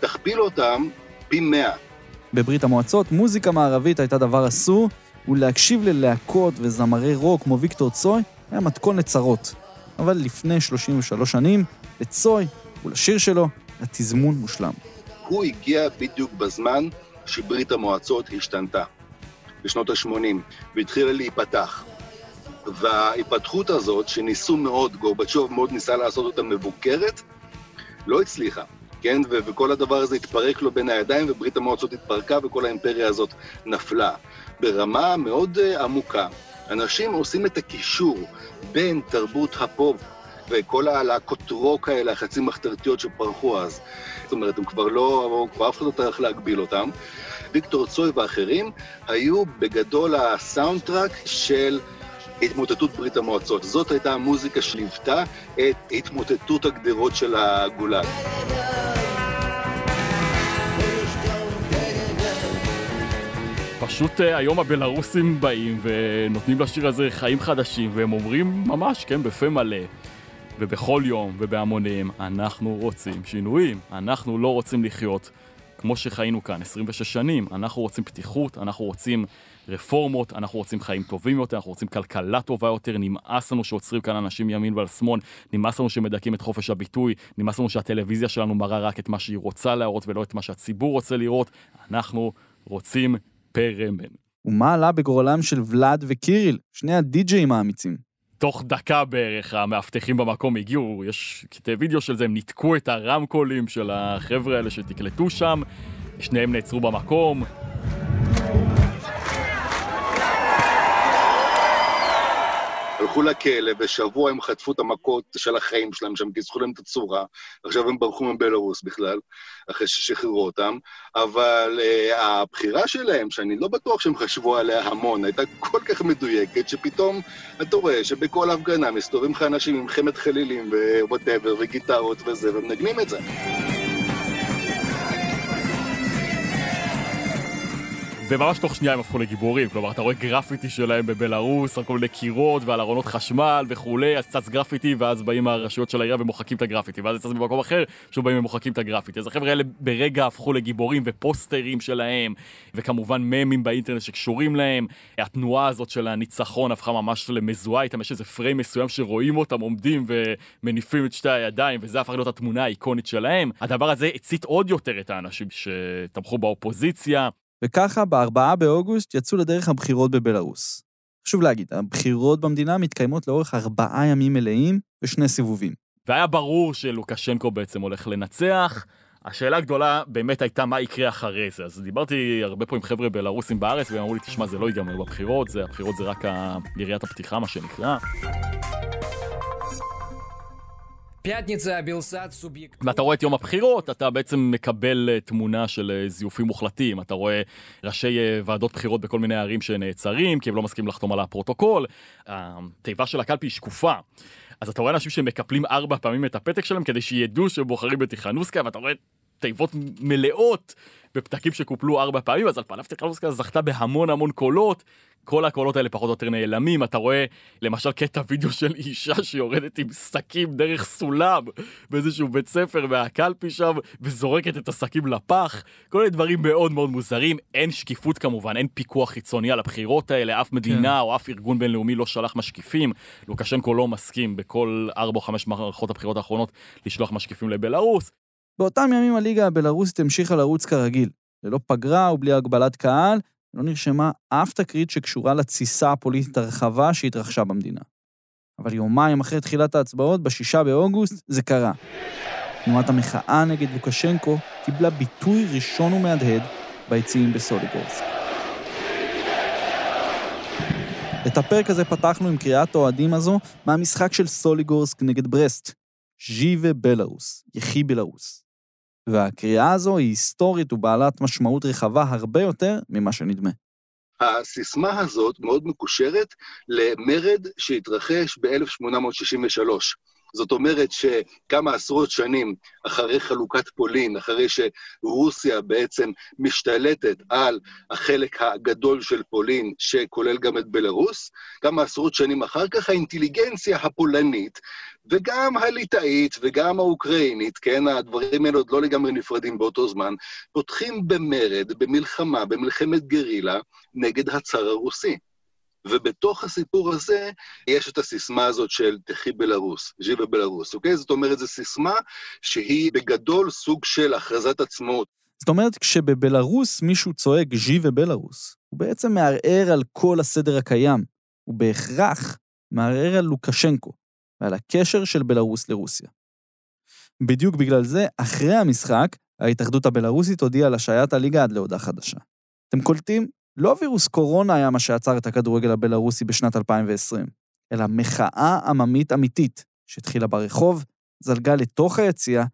תכפיל אותם פי מאה. בברית המועצות, מוזיקה מערבית הייתה דבר אסור, ולהקשיב ללהקות וזמרי רוק כמו ויקטור צוי היה מתכון לצרות. אבל לפני 33 שנים, לצוי ולשיר שלו, התזמון מושלם. הוא הגיע בדיוק בזמן שברית המועצות השתנתה, בשנות ה-80, והתחילה להיפתח. וההיפתחות הזאת, שניסו מאוד, גורבצ'וב מאוד ניסה לעשות אותה מבוקרת, לא הצליחה, כן? ו- וכל הדבר הזה התפרק לו בין הידיים, וברית המועצות התפרקה, וכל האימפריה הזאת נפלה. ברמה מאוד uh, עמוקה, אנשים עושים את הקישור בין תרבות הפופ וכל הלהקות רוק האלה, החצי מחתרתיות שפרחו אז. זאת אומרת, הם כבר לא, כבר אף אחד לא צריך להגביל אותם. ויקטור צוי ואחרים היו בגדול הסאונדטראק של התמוטטות ברית המועצות. זאת הייתה המוזיקה שליוותה את התמוטטות הגדרות של הגולאג. פשוט אה, היום הבלארוסים באים ונותנים לשיר הזה חיים חדשים, והם אומרים ממש, כן, בפה מלא, ובכל יום ובהמונים, אנחנו רוצים שינויים, אנחנו לא רוצים לחיות כמו שחיינו כאן 26 שנים, אנחנו רוצים פתיחות, אנחנו רוצים רפורמות, אנחנו רוצים חיים טובים יותר, אנחנו רוצים כלכלה טובה יותר, נמאס לנו שעוצרים כאן אנשים מימין ועל שמאל, נמאס לנו שמדכאים את חופש הביטוי, נמאס לנו שהטלוויזיה שלנו מראה רק את מה שהיא רוצה להראות ולא את מה שהציבור רוצה לראות, אנחנו רוצים פרמן. ומה עלה בגורלם של ולאד וקיריל, שני הדי-ג'אים האמיצים? תוך דקה בערך המאבטחים במקום הגיעו, יש קטעי וידאו של זה, הם ניתקו את הרמקולים של החבר'ה האלה שתקלטו שם, שניהם נעצרו במקום. הלכו לכלא, ושבוע הם חטפו את המכות של החיים שלהם שם, כיסחו להם את הצורה. עכשיו הם ברחו מבלארוס בכלל, אחרי ששחררו אותם. אבל uh, הבחירה שלהם, שאני לא בטוח שהם חשבו עליה המון, הייתה כל כך מדויקת, שפתאום אתה רואה שבכל הפגנה מסתובבים לך אנשים עם חמד חלילים ווואטאבר, וגיטרות וזה, ומנגנים את זה. וממש תוך שנייה הם הפכו לגיבורים, כלומר אתה רואה גרפיטי שלהם בבלארוס, על כל מיני קירות ועל ארונות חשמל וכולי, אז צץ גרפיטי ואז באים הרשויות של העירייה ומוחקים את הגרפיטי, ואז צץ במקום אחר, שוב באים ומוחקים את הגרפיטי. אז החבר'ה האלה ברגע הפכו לגיבורים ופוסטרים שלהם, וכמובן ממים באינטרנט שקשורים להם. התנועה הזאת של הניצחון הפכה ממש למזוהה איתם, יש איזה פריים מסוים שרואים אותם עומדים ומניפים את שתי הידיים, וזה הפך להיות התמונה האיקונית שלהם. הדבר הזה הצית עוד יותר את האנשים שתמכו באופוזיציה. וככה, ב-4 באוגוסט יצאו לדרך הבחירות בבלארוס. חשוב להגיד, הבחירות במדינה מתקיימות לאורך ארבעה ימים מלאים ושני סיבובים. והיה ברור שלוקשנקו בעצם הולך לנצח. השאלה הגדולה באמת הייתה מה יקרה אחרי זה. אז דיברתי הרבה פה עם חבר'ה בלרוסים בארץ, והם אמרו לי, תשמע, זה לא ייגמר בבחירות, זה, הבחירות זה רק יריית הפתיחה, מה שנקרא. ואתה רואה את יום הבחירות, אתה בעצם מקבל אה, תמונה של אה, זיופים מוחלטים. אתה רואה ראשי אה, ועדות בחירות בכל מיני ערים שנעצרים, כי הם לא מסכימים לחתום על הפרוטוקול. התיבה של הקלפי היא שקופה. אז אתה רואה אנשים שמקפלים ארבע פעמים את הפתק שלהם כדי שידעו שהם בוחרים בתיכנוסקה, ואתה רואה תיבות מלאות בפתקים שקופלו ארבע פעמים, אז על פניו תיכנוסקה זכתה בהמון המון קולות. כל הקולות האלה פחות או יותר נעלמים, אתה רואה למשל קטע וידאו של אישה שיורדת עם שקים דרך סולם באיזשהו בית ספר מהקלפי שם, וזורקת את השקים לפח, כל מיני דברים מאוד מאוד מוזרים, אין שקיפות כמובן, אין פיקוח חיצוני על הבחירות האלה, אף מדינה כן. או אף ארגון בינלאומי לא שלח משקיפים, לוקשנקו לא מסכים בכל ארבע או חמש מערכות הבחירות האחרונות לשלוח משקיפים לבלארוס. באותם ימים הליגה הבלארוסית המשיכה לרוץ כרגיל, ללא פגרה ובלי הגבלת קהל, לא נרשמה אף תקרית שקשורה לתסיסה הפוליטית הרחבה שהתרחשה במדינה. אבל יומיים אחרי תחילת ההצבעות, ב-6 באוגוסט, זה קרה. תנועת המחאה נגד לוקשנקו קיבלה ביטוי ראשון ומהדהד ביציעים בסוליגורסק. את הפרק הזה פתחנו עם קריאת האוהדים הזו מהמשחק של סוליגורסק נגד ברסט, ז'יבה בלארוס, יחי בלארוס. והקריאה הזו היא היסטורית ובעלת משמעות רחבה הרבה יותר ממה שנדמה. הסיסמה הזאת מאוד מקושרת למרד שהתרחש ב-1863. זאת אומרת שכמה עשרות שנים אחרי חלוקת פולין, אחרי שרוסיה בעצם משתלטת על החלק הגדול של פולין, שכולל גם את בלרוס, כמה עשרות שנים אחר כך האינטליגנציה הפולנית, וגם הליטאית וגם האוקראינית, כן, הדברים האלה עוד לא לגמרי נפרדים באותו זמן, פותחים במרד, במלחמה, במלחמת גרילה, נגד הצאר הרוסי. ובתוך הסיפור הזה יש את הסיסמה הזאת של תחי בלרוס, ז'יבה בלרוס, אוקיי? זאת אומרת, זו סיסמה שהיא בגדול סוג של הכרזת עצמאות. זאת אומרת, כשבבלרוס מישהו צועק ז'י ובלרוס, הוא בעצם מערער על כל הסדר הקיים. הוא בהכרח מערער על לוקשנקו ועל הקשר של בלרוס לרוסיה. בדיוק בגלל זה, אחרי המשחק, ההתאחדות הבלרוסית הודיעה על השעיית הליגה עד להודעה חדשה. אתם קולטים? לא וירוס קורונה היה מה שעצר את הכדורגל הבלארוסי בשנת 2020, אלא מחאה עממית אמיתית, שהתחילה ברחוב, זלגה לתוך היציאה,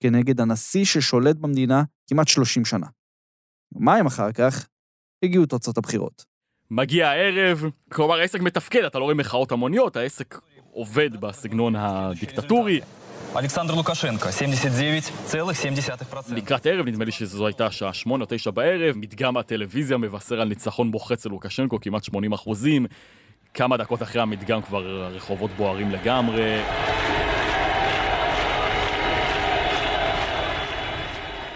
כנגד הנשיא ששולט במדינה כמעט 30 שנה. יומיים אחר כך, הגיעו תוצאות הבחירות. מגיע הערב, כלומר העסק מתפקד, אתה לא רואה מחאות המוניות, העסק עובד בסגנון הדיקטטורי. אלכסנדר לוקשנקו, 79.7%. לקראת ערב, נדמה לי שזו הייתה שעה 8 או 9 בערב, מדגם הטלוויזיה מבשר על ניצחון מוחץ ללוקשנקו, כמעט 80 אחוזים. כמה דקות אחרי המדגם כבר הרחובות בוערים לגמרי.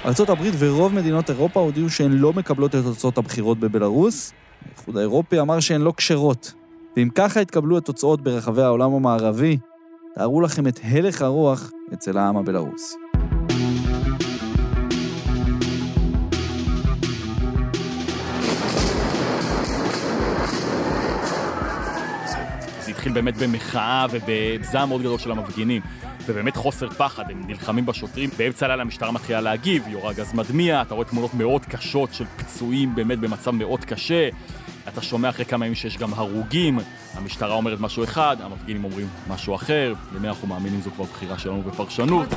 ארה"ב ורוב מדינות אירופה הודיעו שהן לא מקבלות את תוצאות הבחירות בבלארוס. האיחוד האירופי אמר שהן לא כשרות. ואם ככה התקבלו התוצאות ברחבי העולם המערבי, תארו לכם את הלך הרוח אצל העם הבלארוסי. מתחיל באמת במחאה ובזעם מאוד גדול של המפגינים, ובאמת חוסר פחד, הם נלחמים בשוטרים, באמצע הלילה המשטרה מתחילה להגיב, יורה גז מדמיע, אתה רואה תמונות מאוד קשות של פצועים באמת במצב מאוד קשה, אתה שומע אחרי כמה ימים שיש גם הרוגים, המשטרה אומרת משהו אחד, המפגינים אומרים משהו אחר, למי אנחנו מאמינים זו כבר בחירה שלנו בפרשנות.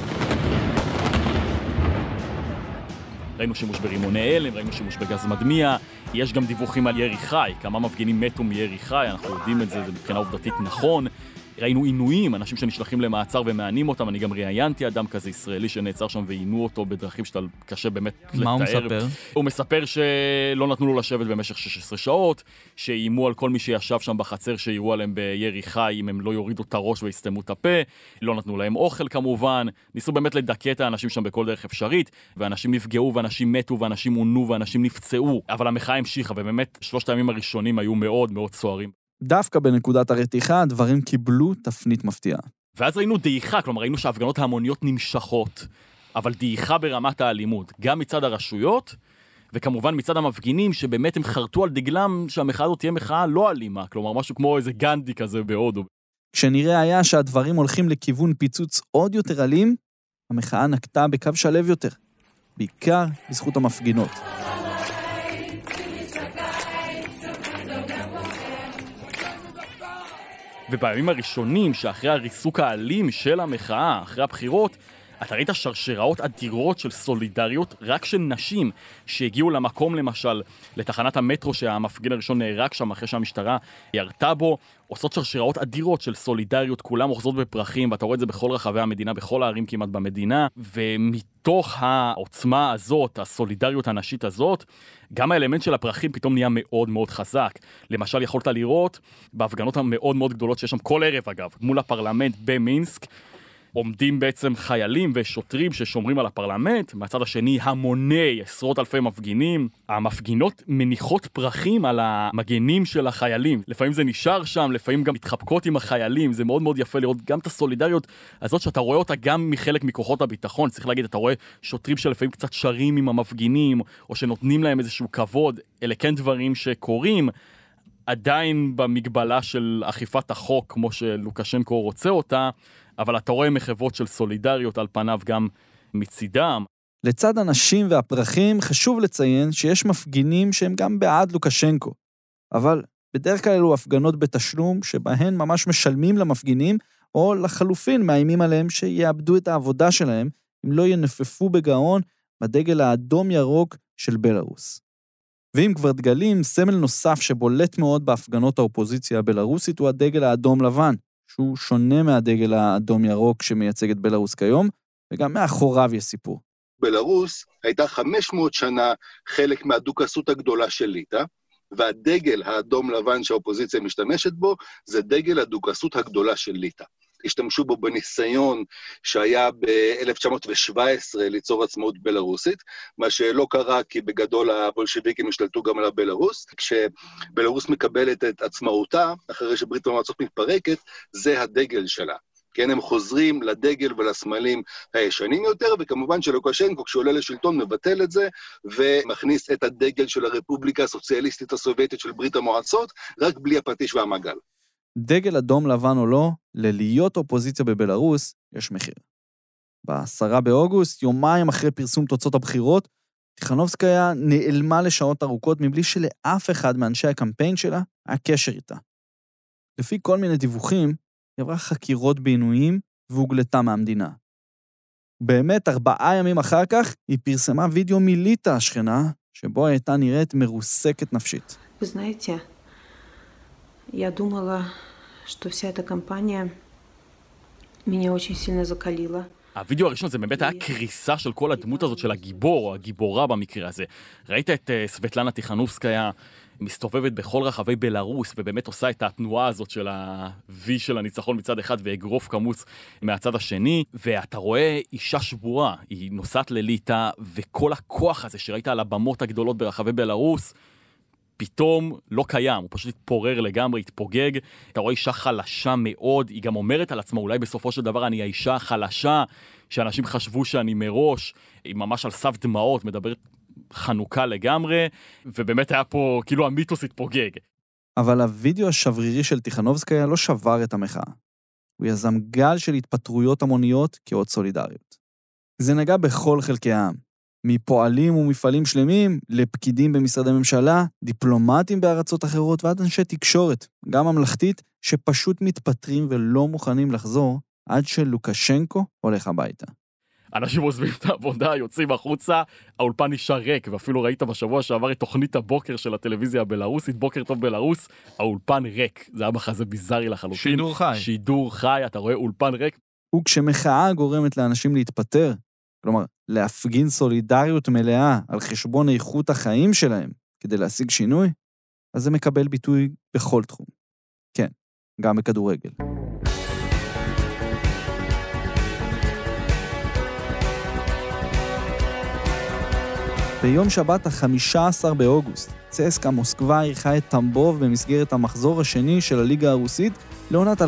ראינו שימוש ברימוני הלם, ראינו שימוש בגז מדמיע, יש גם דיווחים על ירי חי, כמה מפגינים מתו מירי חי, אנחנו יודעים את זה, זה מבחינה עובדתית נכון. ראינו עינויים, אנשים שנשלחים למעצר ומענים אותם, אני גם ראיינתי אדם כזה ישראלי שנעצר שם ועינו אותו בדרכים שאתה קשה באמת לתאר. מה הוא מספר? הוא מספר שלא נתנו לו לשבת במשך 16 שעות, שאיימו על כל מי שישב שם בחצר שיירו עליהם בירי חי אם הם לא יורידו את הראש ויסתמו את הפה, לא נתנו להם אוכל כמובן, ניסו באמת לדכא את האנשים שם בכל דרך אפשרית, ואנשים נפגעו ואנשים מתו ואנשים עונו ואנשים נפצעו, אבל המחאה המשיכה, ובאמת שלושת הימים הראשונים היו מאוד מאוד סוערים. דווקא בנקודת הרתיחה הדברים קיבלו תפנית מפתיעה. ואז ראינו דעיכה, כלומר ראינו שההפגנות ההמוניות נמשכות, אבל דעיכה ברמת האלימות, גם מצד הרשויות, וכמובן מצד המפגינים, שבאמת הם חרטו על דגלם שהמחאה הזאת תהיה מחאה לא אלימה, כלומר משהו כמו איזה גנדי כזה בהודו. כשנראה היה שהדברים הולכים לכיוון פיצוץ עוד יותר אלים, המחאה נקטה בקו שלו יותר, בעיקר בזכות המפגינות. ובימים הראשונים, שאחרי הריסוק האלים של המחאה, אחרי הבחירות, אתה ראית שרשראות אדירות של סולידריות רק של נשים שהגיעו למקום למשל, לתחנת המטרו שהמפגין הראשון נהרג שם אחרי שהמשטרה ירתה בו, עושות שרשראות אדירות של סולידריות, כולם אוחזות בפרחים, ואתה רואה את זה בכל רחבי המדינה, בכל הערים כמעט במדינה, ומתוך העוצמה הזאת, הסולידריות הנשית הזאת, גם האלמנט של הפרחים פתאום נהיה מאוד מאוד חזק. למשל, יכולת לראות בהפגנות המאוד מאוד גדולות שיש שם כל ערב אגב, מול הפרלמנט במינסק, עומדים בעצם חיילים ושוטרים ששומרים על הפרלמנט, מהצד השני המוני עשרות אלפי מפגינים. המפגינות מניחות פרחים על המגנים של החיילים. לפעמים זה נשאר שם, לפעמים גם מתחבקות עם החיילים, זה מאוד מאוד יפה לראות גם את הסולידריות הזאת שאתה רואה אותה גם מחלק מכוחות הביטחון. צריך להגיד, אתה רואה שוטרים שלפעמים קצת שרים עם המפגינים, או שנותנים להם איזשהו כבוד, אלה כן דברים שקורים. עדיין במגבלה של אכיפת החוק, כמו שלוקשנקו רוצה אותה, אבל אתה רואה מחוות של סולידריות על פניו גם מצידם. לצד הנשים והפרחים, חשוב לציין שיש מפגינים שהם גם בעד לוקשנקו. אבל בדרך כלל אלו הפגנות בתשלום, שבהן ממש משלמים למפגינים, או לחלופין מאיימים עליהם שיאבדו את העבודה שלהם, אם לא ינפפו בגאון בדגל האדום-ירוק של בלארוס. ואם כבר דגלים, סמל נוסף שבולט מאוד בהפגנות האופוזיציה הבלארוסית הוא הדגל האדום-לבן, שהוא שונה מהדגל האדום-ירוק שמייצג את בלארוס כיום, וגם מאחוריו יש סיפור. בלארוס הייתה 500 שנה חלק מהדוכסות הגדולה של ליטא, והדגל האדום-לבן שהאופוזיציה משתמשת בו, זה דגל הדוכסות הגדולה של ליטא. השתמשו בו בניסיון שהיה ב-1917 ליצור עצמאות בלארוסית, מה שלא קרה כי בגדול הבולשביקים השתלטו גם על הבלארוס. כשבלארוס מקבלת את עצמאותה, אחרי שברית המועצות מתפרקת, זה הדגל שלה. כן, הם חוזרים לדגל ולסמלים הישנים יותר, וכמובן שלוקשנקו, כשהוא עולה לשלטון, מבטל את זה, ומכניס את הדגל של הרפובליקה הסוציאליסטית הסובייטית של ברית המועצות, רק בלי הפטיש והמגל. דגל אדום לבן או לא, ללהיות אופוזיציה בבלארוס יש מחיר. ב-10 באוגוסט, יומיים אחרי פרסום תוצאות הבחירות, טיכנובסקיה נעלמה לשעות ארוכות מבלי שלאף אחד מאנשי הקמפיין שלה היה קשר איתה. לפי כל מיני דיווחים, היא עברה חקירות בעינויים והוגלתה מהמדינה. באמת, ארבעה ימים אחר כך, היא פרסמה וידאו מליטא השכנה, שבו הייתה נראית מרוסקת נפשית. Вы знаете, я думала, что вся эта компания меня очень сильно закалила. הווידאו הראשון זה באמת היה קריסה של כל הדמות הזאת של הגיבור, או הגיבורה במקרה הזה. ראית את uh, סבטלנה טיכנובסקיה מסתובבת בכל רחבי בלארוס, ובאמת עושה את התנועה הזאת של ה-V של הניצחון מצד אחד ואגרוף קמוץ מהצד השני, ואתה רואה אישה שבורה, היא נוסעת לליטא, וכל הכוח הזה שראית על הבמות הגדולות ברחבי בלארוס, פתאום לא קיים, הוא פשוט התפורר לגמרי, התפוגג. אתה רואה אישה חלשה מאוד, היא גם אומרת על עצמה, אולי בסופו של דבר אני האישה החלשה, שאנשים חשבו שאני מראש, היא ממש על סף דמעות, מדברת חנוכה לגמרי, ובאמת היה פה, כאילו המיתוס התפוגג. אבל הווידאו השברירי של טיכנובסקיה לא שבר את המחאה. הוא יזם גל של התפטרויות המוניות כאות סולידריות. זה נגע בכל חלקי העם, מפועלים ומפעלים שלמים לפקידים במשרדי ממשלה, דיפלומטים בארצות אחרות ועד אנשי תקשורת, גם ממלכתית, שפשוט מתפטרים ולא מוכנים לחזור עד שלוקשנקו הולך הביתה. אנשים עוזבים את העבודה, יוצאים החוצה, האולפן נשאר ריק, ואפילו ראית בשבוע שעבר את תוכנית הבוקר של הטלוויזיה הבלארוסית, בוקר טוב בלארוס, האולפן ריק. זה היה מחזה ביזארי לחלוטין. שידור חי. שידור חי, אתה רואה אולפן ריק. וכשמחאה גורמת לאנשים להתפטר, כלומר, להפגין סולידריות מלאה על חשבון איכות החיים שלהם כדי להשיג שינוי, אז זה מקבל ביטוי בכל תחום. כן, גם בכדורגל. ביום שבת ה-15 באוגוסט, צסקה מוסקבה אירחה את טמבוב במסגרת המחזור השני של הליגה הרוסית לעונת 2020-2021.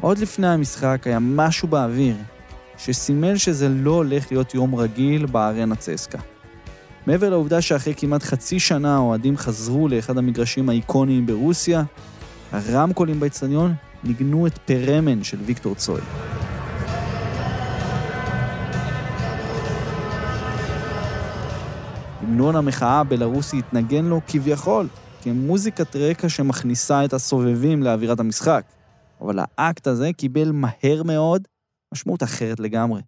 עוד לפני המשחק היה משהו באוויר שסימן שזה לא הולך להיות יום רגיל בארנה צסקה. מעבר לעובדה שאחרי כמעט חצי שנה האוהדים חזרו לאחד המגרשים האיקוניים ברוסיה, הרמקולים באצטדיון ניגנו את פרמן של ויקטור צוי. המנון המחאה הבלארוסי התנגן לו כביכול כמוזיקת רקע שמכניסה את הסובבים לאווירת המשחק. אבל האקט הזה קיבל מהר מאוד משמעות אחרת לגמרי.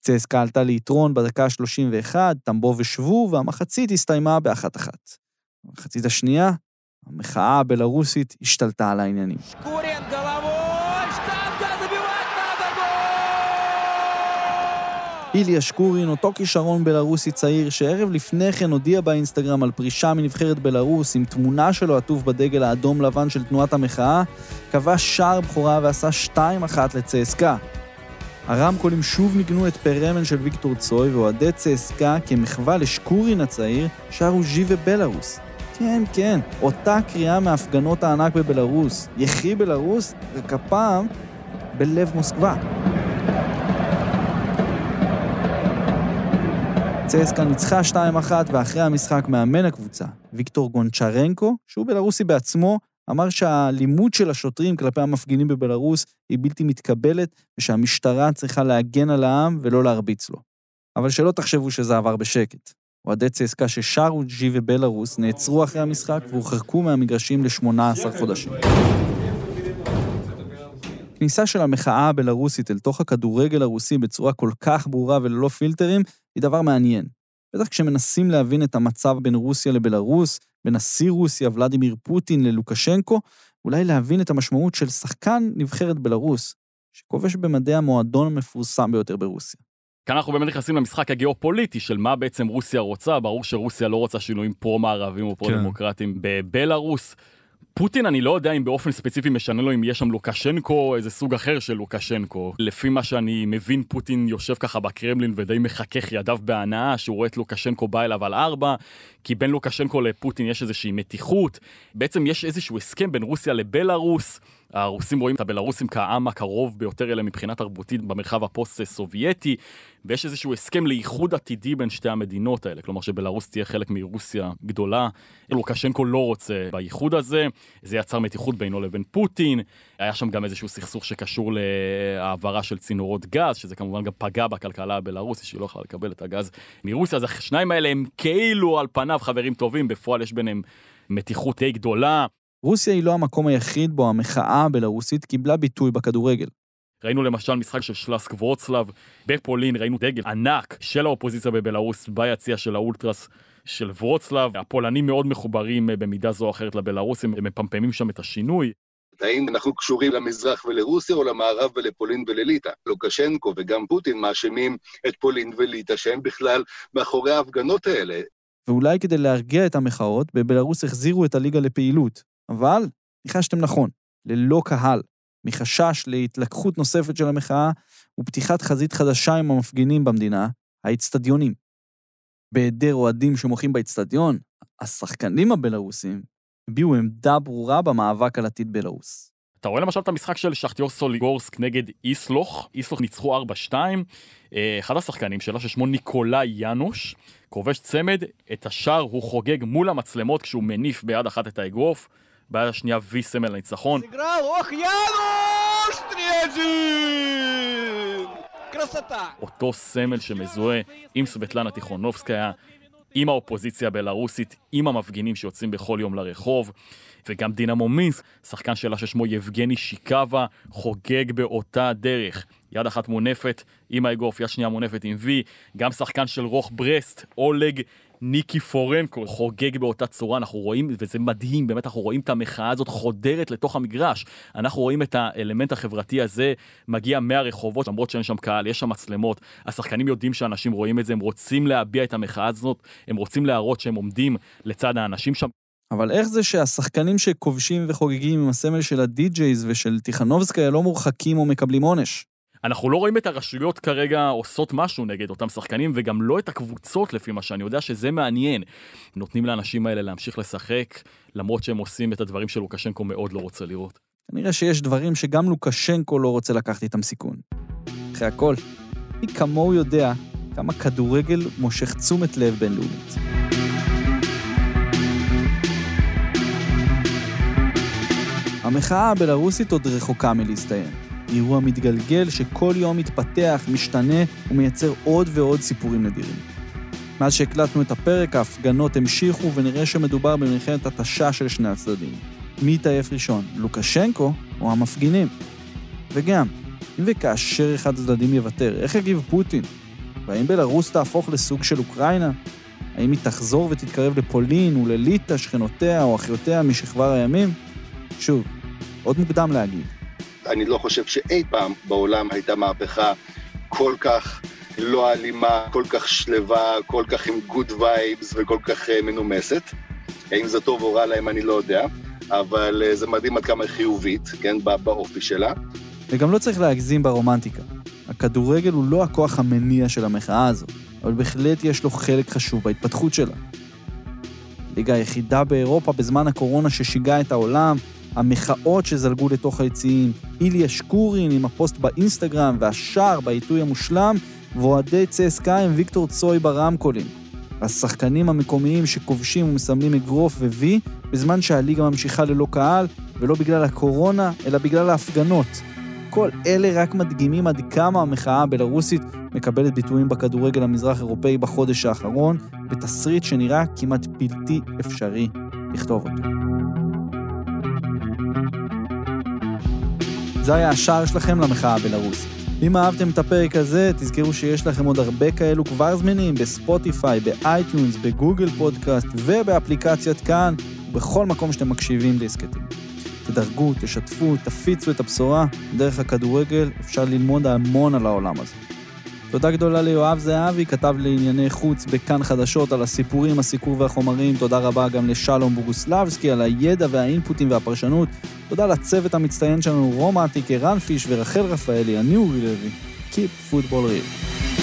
צסקה עלתה ליתרון בדקה ה-31, טמבו ושבו, והמחצית הסתיימה באחת-אחת. במחצית השנייה, המחאה הבלארוסית השתלטה על העניינים. איליה שקורין, אותו כישרון בלרוסי צעיר, שערב לפני כן הודיע באינסטגרם על פרישה מנבחרת בלרוס עם תמונה שלו עטוף בדגל האדום-לבן של תנועת המחאה, כבש שער בכורה ועשה 2-1 לצסקה. הרמקולים שוב ניגנו את פרמן של ויקטור צוי, ואוהדי צסקה, כמחווה לשקורין הצעיר, שרו ז'י ובלרוס. כן, כן, אותה קריאה מהפגנות הענק בבלרוס. יחי בלרוס, רק הפעם בלב מוסקבה. צסקה ניצחה 2-1, ואחרי המשחק מאמן הקבוצה, ויקטור גונצ'רנקו, שהוא בלרוסי בעצמו, אמר שהאלימות של השוטרים כלפי המפגינים בבלרוס היא בלתי מתקבלת, ושהמשטרה צריכה להגן על העם ולא להרביץ לו. אבל שלא תחשבו שזה עבר בשקט. אוהדי צסקה ששרו ג'י ובלרוס נעצרו אחרי המשחק והורחקו מהמגרשים ל-18 חודשים. כניסה של המחאה הבלרוסית אל תוך הכדורגל הרוסי בצורה כל כך ברורה וללא פילטרים, היא דבר מעניין. בטח כשמנסים להבין את המצב בין רוסיה לבלרוס, בין נשיא רוסיה ולדימיר פוטין ללוקשנקו, אולי להבין את המשמעות של שחקן נבחרת בלרוס, שכובש במדי המועדון המפורסם ביותר ברוסיה. כאן אנחנו באמת נכנסים למשחק הגיאופוליטי של מה בעצם רוסיה רוצה, ברור שרוסיה לא רוצה שינויים פרו-מערבים או פרו-דמוקרטיים כן. בבלארוס. פוטין אני לא יודע אם באופן ספציפי משנה לו אם יש שם לוקשנקו או איזה סוג אחר של לוקשנקו. לפי מה שאני מבין פוטין יושב ככה בקרמלין ודי מחכך ידיו בהנאה שהוא רואה את לוקשנקו בא אליו על ארבע כי בין לוקשנקו לפוטין יש איזושהי מתיחות. בעצם יש איזשהו הסכם בין רוסיה לבלארוס. הרוסים רואים את הבלארוסים כעם הקרוב ביותר אליהם מבחינה תרבותית במרחב הפוסט-סובייטי, ויש איזשהו הסכם לאיחוד עתידי בין שתי המדינות האלה, כלומר שבלארוס תהיה חלק מרוסיה גדולה. לוקשנקו לא רוצה באיחוד הזה, זה יצר מתיחות בינו לבין פוטין, היה שם גם איזשהו סכסוך שקשור להעברה של צינורות גז, שזה כמובן גם פגע בכלכלה הבלארוסית, שהיא לא יכולה לקבל את הגז מרוסיה, אז השניים האלה הם כאילו על פניו חברים טובים, בפועל יש ביניהם מתיחות די גדולה. רוסיה היא לא המקום היחיד בו המחאה הבלארוסית קיבלה ביטוי בכדורגל. ראינו למשל משחק של שלאסק וורצלב בפולין, ראינו דגל ענק של האופוזיציה בבלארוס ביציע של האולטרס של וורצלב. הפולנים מאוד מחוברים במידה זו או אחרת לבלארוסים, הם מפמפמים שם את השינוי. האם אנחנו קשורים למזרח ולרוסיה או למערב ולפולין ולליטא? לוקשנקו וגם פוטין מאשימים את פולין וליטא שהם בכלל מאחורי ההפגנות האלה. ואולי כדי להרגיע את המחאות, בבלארוס החזירו את הליגה לפעילות. אבל ניחשתם נכון, ללא קהל, מחשש להתלקחות נוספת של המחאה ופתיחת חזית חדשה עם המפגינים במדינה, האצטדיונים. בהיעדר אוהדים שמוחים באצטדיון, השחקנים הבלארוסים הביעו עמדה ברורה במאבק על עתיד בלארוס. אתה רואה למשל את המשחק של שחטיור סוליגורסק נגד איסלוך, איסלוך ניצחו 4-2, אה, אחד השחקנים שלה ששמו ניקולאי יאנוש, כובש צמד, את השער הוא חוגג מול המצלמות כשהוא מניף ביד אחת את האגרוף, ביד השנייה וי סמל לניצחון. אותו סמל שמזוהה עם סבטלנה טיכונובסקיה, עם האופוזיציה הבלארוסית, עם המפגינים שיוצאים בכל יום לרחוב, וגם דינמו מינסק, שחקן שלה ששמו יבגני שיקאבה, חוגג באותה דרך. יד אחת מונפת עם האגרוף, יד שנייה מונפת עם וי, גם שחקן של רוך ברסט, אולג ניקי פורנקו, חוגג באותה צורה, אנחנו רואים, וזה מדהים, באמת אנחנו רואים את המחאה הזאת חודרת לתוך המגרש. אנחנו רואים את האלמנט החברתי הזה מגיע מהרחובות, למרות שאין שם קהל, יש שם מצלמות, השחקנים יודעים שאנשים רואים את זה, הם רוצים להביע את המחאה הזאת, הם רוצים להראות שהם עומדים לצד האנשים שם. אבל איך זה שהשחקנים שכובשים וחוגגים עם הסמל של הדי-ג'ייז ושל טיכנובסקיה לא מורחקים או מקבלים עונש? אנחנו לא רואים את הרשויות כרגע עושות משהו נגד אותם שחקנים, וגם לא את הקבוצות לפי מה שאני יודע, שזה מעניין. נותנים לאנשים האלה להמשיך לשחק, למרות שהם עושים את הדברים שלוקשנקו מאוד לא רוצה לראות. כנראה שיש דברים שגם לוקשנקו לא רוצה לקחת איתם סיכון. אחרי הכל, מי כמוהו יודע כמה כדורגל מושך תשומת לב בינלאומית. המחאה הבלארוסית עוד רחוקה מלהסתיים. אירוע מתגלגל שכל יום מתפתח, משתנה ומייצר עוד ועוד סיפורים נדירים. מאז שהקלטנו את הפרק, ההפגנות המשיכו ונראה שמדובר במלחמת התשה של שני הצדדים. מי יתעייף ראשון, לוקשנקו או המפגינים? וגם, אם וכאשר אחד הצדדים יוותר, איך יגיב פוטין? והאם בלרוס תהפוך לסוג של אוקראינה? האם היא תחזור ותתקרב לפולין ולליטא, שכנותיה או אחיותיה משכבר הימים? שוב, עוד מוקדם להגיד. אני לא חושב שאי פעם בעולם הייתה מהפכה כל כך לא אלימה, כל כך שלווה, כל כך עם good vibes וכל כך אה, מנומסת. האם זה טוב או רע להם אני לא יודע, אבל אה, זה מדהים עד כמה היא חיובית, כן, באופי שלה. וגם לא צריך להגזים ברומנטיקה. הכדורגל הוא לא הכוח המניע של המחאה הזו, אבל בהחלט יש לו חלק חשוב בהתפתחות שלה. ליגה היחידה באירופה בזמן הקורונה ששיגעה את העולם, המחאות שזלגו לתוך היציעים, איליה שקורין עם הפוסט באינסטגרם והשער בעיתוי המושלם, ואוהדי צסקה עם ויקטור צוי ברמקולים. השחקנים המקומיים שכובשים ומסמלים אגרוף ו-V, בזמן שהליגה ממשיכה ללא קהל, ולא בגלל הקורונה, אלא בגלל ההפגנות. כל אלה רק מדגימים עד כמה המחאה הבלארוסית מקבלת ביטויים בכדורגל המזרח-אירופאי בחודש האחרון, בתסריט שנראה כמעט בלתי אפשרי לכתוב אותו. זה היה השער שלכם למחאה הבלארוסית. אם אהבתם את הפרק הזה, תזכרו שיש לכם עוד הרבה כאלו כבר זמינים בספוטיפיי, ב iTunes, בגוגל פודקאסט ובאפליקציית כאן, ובכל מקום שאתם מקשיבים להסכתים. תדרגו, תשתפו, תפיצו את הבשורה. דרך הכדורגל אפשר ללמוד המון על העולם הזה. תודה גדולה ליואב זהבי, כתב לענייני חוץ בכאן חדשות על הסיפורים, הסיקור והחומרים. תודה רבה גם לשלום בוגוסלבסקי על הידע והאינפוטים והפרשנות. תודה לצוות המצטיין שלנו, רומא עתיק, ערן פיש ורחל רפאלי, אני אורי לוי. Keep football real.